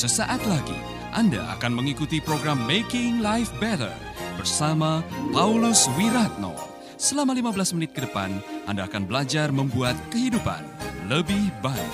Sesaat lagi Anda akan mengikuti program Making Life Better bersama Paulus Wiratno. Selama 15 menit ke depan, Anda akan belajar membuat kehidupan lebih baik.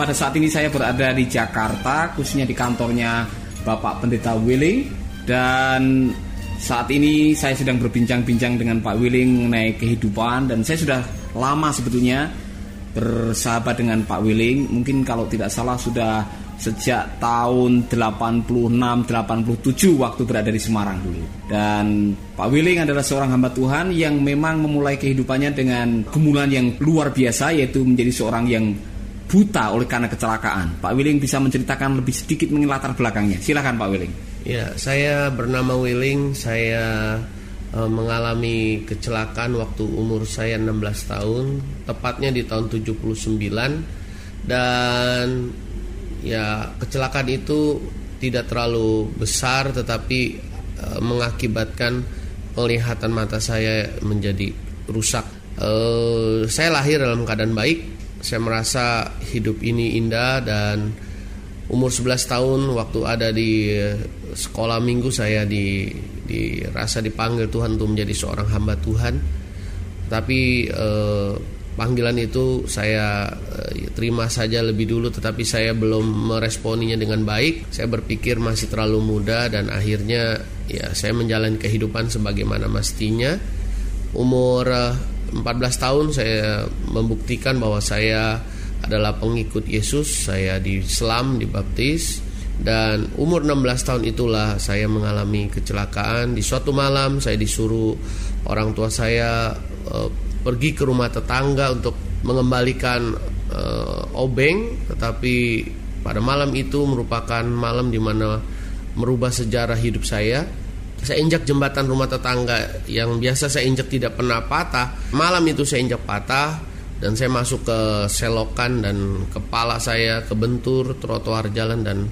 Pada saat ini saya berada di Jakarta, khususnya di kantornya Bapak Pendeta Willing dan saat ini saya sedang berbincang-bincang dengan Pak Willing mengenai kehidupan dan saya sudah lama sebetulnya bersahabat dengan Pak Willing. Mungkin kalau tidak salah sudah sejak tahun 86 87 waktu berada di Semarang dulu. Dan Pak Willing adalah seorang hamba Tuhan yang memang memulai kehidupannya dengan kemuliaan yang luar biasa yaitu menjadi seorang yang buta oleh karena kecelakaan. Pak Willing bisa menceritakan lebih sedikit mengenai latar belakangnya. Silakan Pak Willing. Ya, saya bernama Willing. Saya e, mengalami kecelakaan waktu umur saya 16 tahun, tepatnya di tahun 79 dan ya kecelakaan itu tidak terlalu besar tetapi e, mengakibatkan penglihatan mata saya menjadi rusak. E, saya lahir dalam keadaan baik, saya merasa hidup ini indah dan umur 11 tahun waktu ada di sekolah minggu saya di dirasa dipanggil Tuhan untuk menjadi seorang hamba Tuhan. Tapi eh, panggilan itu saya eh, terima saja lebih dulu tetapi saya belum meresponinya dengan baik. Saya berpikir masih terlalu muda dan akhirnya ya saya menjalani kehidupan sebagaimana mestinya. Umur eh, 14 tahun saya membuktikan bahwa saya adalah pengikut Yesus, saya di Islam, dibaptis dan umur 16 tahun itulah saya mengalami kecelakaan. Di suatu malam saya disuruh orang tua saya e, pergi ke rumah tetangga untuk mengembalikan e, obeng, tetapi pada malam itu merupakan malam di mana merubah sejarah hidup saya saya injak jembatan rumah tetangga yang biasa saya injak tidak pernah patah. Malam itu saya injak patah dan saya masuk ke selokan dan kepala saya kebentur trotoar jalan dan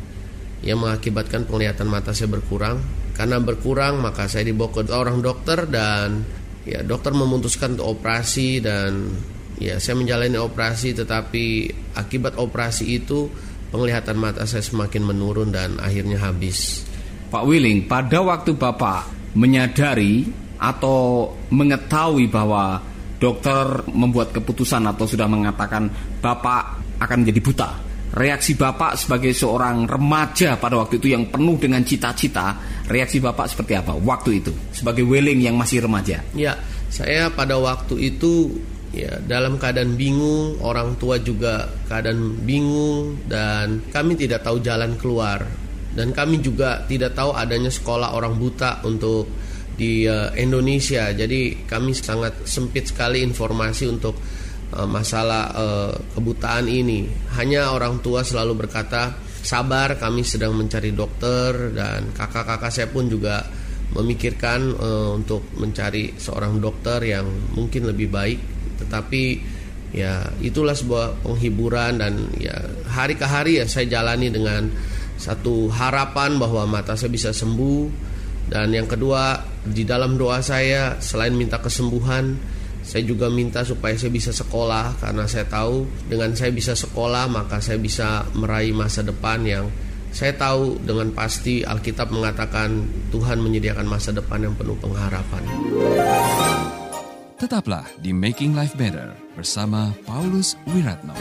yang mengakibatkan penglihatan mata saya berkurang. Karena berkurang maka saya dibawa ke orang dokter dan ya dokter memutuskan untuk operasi dan ya saya menjalani operasi tetapi akibat operasi itu penglihatan mata saya semakin menurun dan akhirnya habis. Pak Willing, pada waktu Bapak menyadari atau mengetahui bahwa dokter membuat keputusan atau sudah mengatakan Bapak akan menjadi buta, reaksi Bapak sebagai seorang remaja pada waktu itu yang penuh dengan cita-cita, reaksi Bapak seperti apa waktu itu sebagai Willing yang masih remaja? Ya, saya pada waktu itu ya dalam keadaan bingung, orang tua juga keadaan bingung dan kami tidak tahu jalan keluar dan kami juga tidak tahu adanya sekolah orang buta untuk di uh, Indonesia. Jadi kami sangat sempit sekali informasi untuk masalah uh, kebutaan ini. Hanya orang tua selalu berkata, "Sabar, kami sedang mencari dokter." Dan kakak-kakak saya pun juga memikirkan uh, untuk mencari seorang dokter yang mungkin lebih baik. Tetapi ya itulah sebuah penghiburan dan ya hari ke hari ya saya jalani dengan satu harapan bahwa mata saya bisa sembuh dan yang kedua di dalam doa saya selain minta kesembuhan saya juga minta supaya saya bisa sekolah karena saya tahu dengan saya bisa sekolah maka saya bisa meraih masa depan yang saya tahu dengan pasti Alkitab mengatakan Tuhan menyediakan masa depan yang penuh pengharapan. Tetaplah di Making Life Better bersama Paulus Wiratno.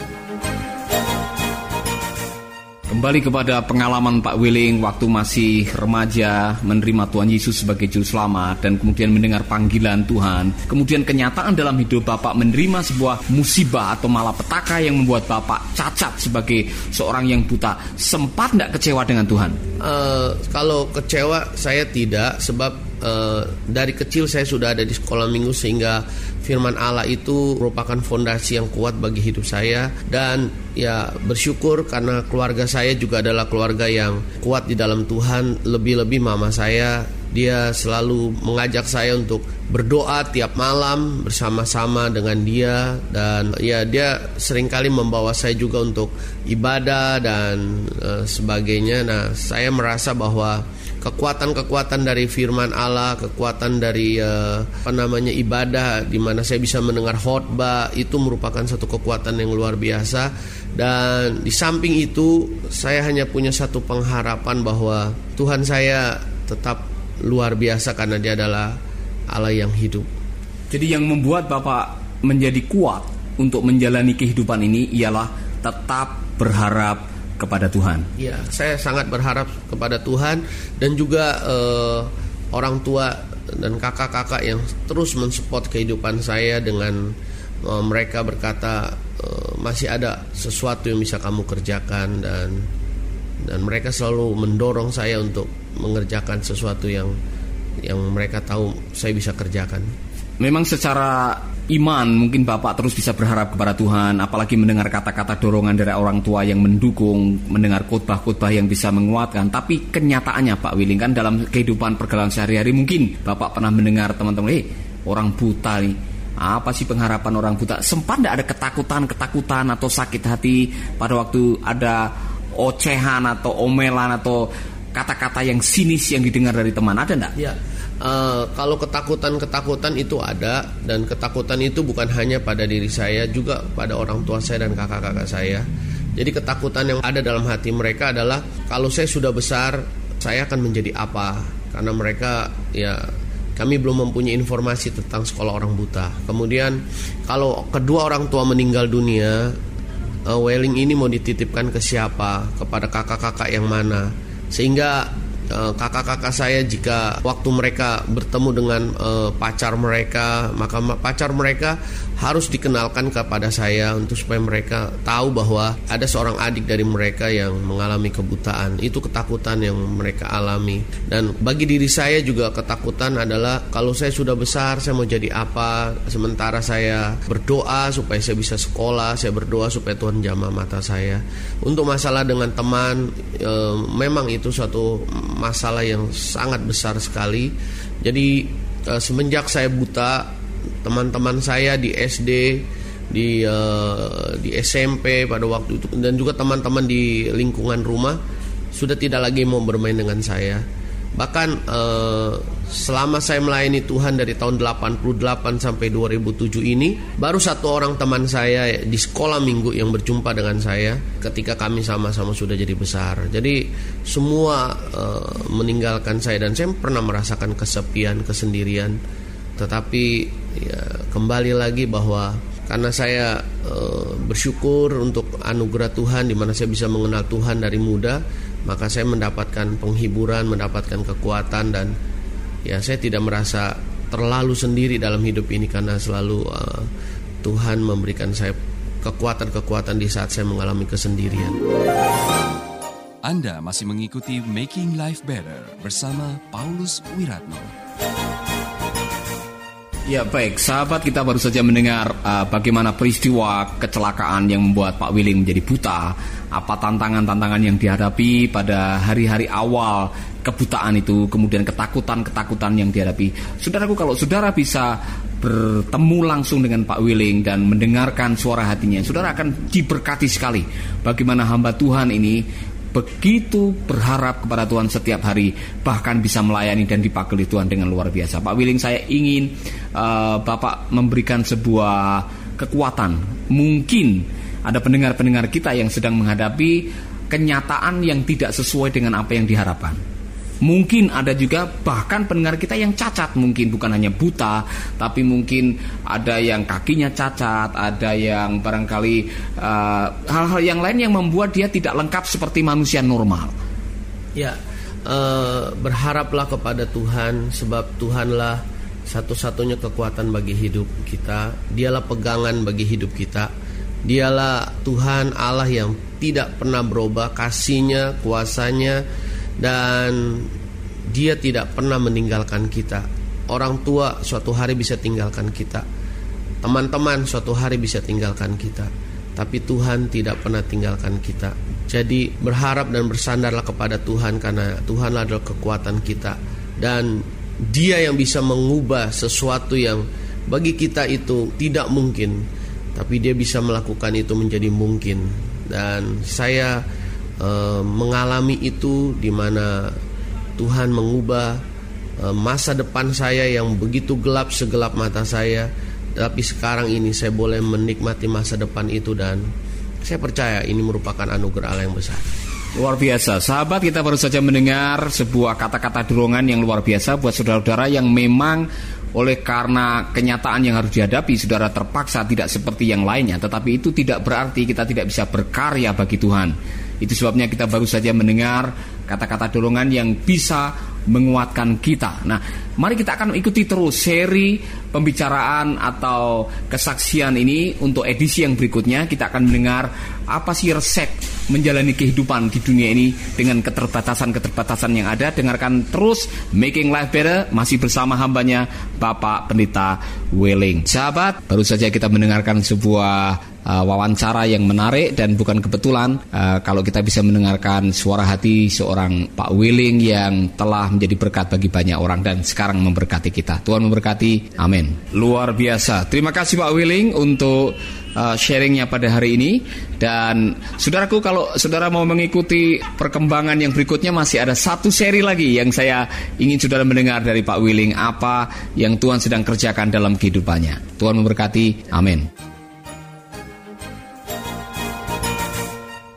Kembali kepada pengalaman Pak Willing waktu masih remaja menerima Tuhan Yesus sebagai juru selamat dan kemudian mendengar panggilan Tuhan. Kemudian kenyataan dalam hidup Bapak menerima sebuah musibah atau malapetaka yang membuat Bapak cacat sebagai seorang yang buta. Sempat tidak kecewa dengan Tuhan? Uh, kalau kecewa saya tidak sebab uh, dari kecil saya sudah ada di sekolah minggu sehingga firman Allah itu merupakan fondasi yang kuat bagi hidup saya. Dan ya bersyukur karena keluarga saya juga adalah keluarga yang kuat di dalam Tuhan. Lebih-lebih mama saya dia selalu mengajak saya untuk berdoa tiap malam bersama-sama dengan dia. Dan ya dia sering kali membawa saya juga untuk ibadah dan uh, sebagainya. Nah, saya merasa bahwa kekuatan-kekuatan dari firman Allah, kekuatan dari uh, apa namanya ibadah di mana saya bisa mendengar khotbah itu merupakan satu kekuatan yang luar biasa dan di samping itu saya hanya punya satu pengharapan bahwa Tuhan saya tetap luar biasa karena dia adalah Allah yang hidup. Jadi yang membuat Bapak menjadi kuat untuk menjalani kehidupan ini ialah tetap berharap kepada Tuhan. Ya, saya sangat berharap kepada Tuhan dan juga uh, orang tua dan kakak-kakak yang terus mensupport kehidupan saya dengan uh, mereka berkata uh, masih ada sesuatu yang bisa kamu kerjakan dan dan mereka selalu mendorong saya untuk mengerjakan sesuatu yang yang mereka tahu saya bisa kerjakan. Memang secara iman mungkin Bapak terus bisa berharap kepada Tuhan apalagi mendengar kata-kata dorongan dari orang tua yang mendukung mendengar khotbah-khotbah yang bisa menguatkan. Tapi kenyataannya Pak Willing kan dalam kehidupan pergaulan sehari-hari mungkin Bapak pernah mendengar teman-teman eh orang buta nih. Apa sih pengharapan orang buta? Sempat tidak ada ketakutan-ketakutan atau sakit hati pada waktu ada ocehan atau omelan atau kata-kata yang sinis yang didengar dari teman? Ada enggak? Ya Uh, kalau ketakutan-ketakutan itu ada dan ketakutan itu bukan hanya pada diri saya juga pada orang tua saya dan kakak-kakak saya. Jadi ketakutan yang ada dalam hati mereka adalah kalau saya sudah besar saya akan menjadi apa? Karena mereka ya kami belum mempunyai informasi tentang sekolah orang buta. Kemudian kalau kedua orang tua meninggal dunia, uh, Welling ini mau dititipkan ke siapa? Kepada kakak-kakak yang mana? Sehingga Eh, kakak-kakak saya jika waktu mereka bertemu dengan uh, pacar mereka maka pacar mereka harus dikenalkan kepada saya untuk supaya mereka tahu bahwa ada seorang adik dari mereka yang mengalami kebutaan. Itu ketakutan yang mereka alami. Dan bagi diri saya juga ketakutan adalah kalau saya sudah besar saya mau jadi apa? Sementara saya berdoa supaya saya bisa sekolah saya berdoa supaya Tuhan jamah mata saya. Untuk masalah dengan teman e, memang itu suatu masalah yang sangat besar sekali. Jadi uh, semenjak saya buta, teman-teman saya di SD, di uh, di SMP pada waktu itu dan juga teman-teman di lingkungan rumah sudah tidak lagi mau bermain dengan saya. Bahkan uh, selama saya melayani Tuhan dari tahun 88 sampai 2007 ini baru satu orang teman saya di sekolah minggu yang berjumpa dengan saya ketika kami sama-sama sudah jadi besar. Jadi semua uh, meninggalkan saya dan saya pernah merasakan kesepian kesendirian. Tetapi ya, kembali lagi bahwa karena saya uh, bersyukur untuk anugerah Tuhan di mana saya bisa mengenal Tuhan dari muda maka saya mendapatkan penghiburan mendapatkan kekuatan dan ya saya tidak merasa terlalu sendiri dalam hidup ini karena selalu uh, Tuhan memberikan saya kekuatan-kekuatan di saat saya mengalami kesendirian. Anda masih mengikuti Making Life Better bersama Paulus Wiratno. Ya baik, sahabat kita baru saja mendengar uh, bagaimana peristiwa kecelakaan yang membuat Pak Willing menjadi buta, apa tantangan-tantangan yang dihadapi pada hari-hari awal kebutaan itu, kemudian ketakutan-ketakutan yang dihadapi. Saudaraku, kalau saudara bisa bertemu langsung dengan Pak Willing dan mendengarkan suara hatinya, saudara akan diberkati sekali. Bagaimana hamba Tuhan ini begitu berharap kepada Tuhan setiap hari, bahkan bisa melayani dan dipakai Tuhan dengan luar biasa. Pak Willing, saya ingin uh, Bapak memberikan sebuah kekuatan. Mungkin ada pendengar-pendengar kita yang sedang menghadapi kenyataan yang tidak sesuai dengan apa yang diharapkan. Mungkin ada juga bahkan pendengar kita yang cacat Mungkin bukan hanya buta Tapi mungkin ada yang kakinya cacat Ada yang barangkali eh, Hal-hal uh, yang lain yang membuat dia tidak lengkap seperti manusia normal. Ya uh, Berharaplah kepada Tuhan Sebab Tuhanlah satu-satunya kekuatan bagi hidup kita. Dialah pegangan bagi hidup kita. Dialah Tuhan Allah yang tidak pernah berubah. Kasihnya, kuasanya dan dia tidak pernah meninggalkan kita. Orang tua suatu hari bisa tinggalkan kita. Teman-teman suatu hari bisa tinggalkan kita. Tapi Tuhan tidak pernah tinggalkan kita. Jadi berharap dan bersandarlah kepada Tuhan karena Tuhanlah adalah kekuatan kita dan Dia yang bisa mengubah sesuatu yang bagi kita itu tidak mungkin, tapi Dia bisa melakukan itu menjadi mungkin. Dan saya e, mengalami itu di mana Tuhan mengubah eh, masa depan saya yang begitu gelap segelap mata saya. Tapi sekarang ini saya boleh menikmati masa depan itu dan saya percaya ini merupakan anugerah Allah yang besar. Luar biasa, sahabat kita baru saja mendengar sebuah kata-kata dorongan yang luar biasa buat saudara-saudara yang memang oleh karena kenyataan yang harus dihadapi saudara terpaksa tidak seperti yang lainnya. Tetapi itu tidak berarti kita tidak bisa berkarya bagi Tuhan itu sebabnya kita baru saja mendengar kata-kata dorongan yang bisa menguatkan kita. Nah, mari kita akan ikuti terus seri pembicaraan atau kesaksian ini untuk edisi yang berikutnya kita akan mendengar apa sih resep menjalani kehidupan di dunia ini dengan keterbatasan-keterbatasan yang ada. Dengarkan terus Making Life Better masih bersama hambanya Bapak Pendeta Welling. Sahabat, baru saja kita mendengarkan sebuah uh, wawancara yang menarik dan bukan kebetulan uh, kalau kita bisa mendengarkan suara hati seorang Pak Willing yang telah menjadi berkat bagi banyak orang dan sekarang memberkati kita. Tuhan memberkati. Amin. Luar biasa. Terima kasih Pak Willing untuk uh, sharingnya pada hari ini dan saudaraku kalau saudara mau mengikuti perkembangan yang berikutnya masih ada satu seri lagi yang saya ingin saudara mendengar dari Pak Willing apa yang Tuhan sedang kerjakan dalam kehidupannya. Tuhan memberkati. Amin.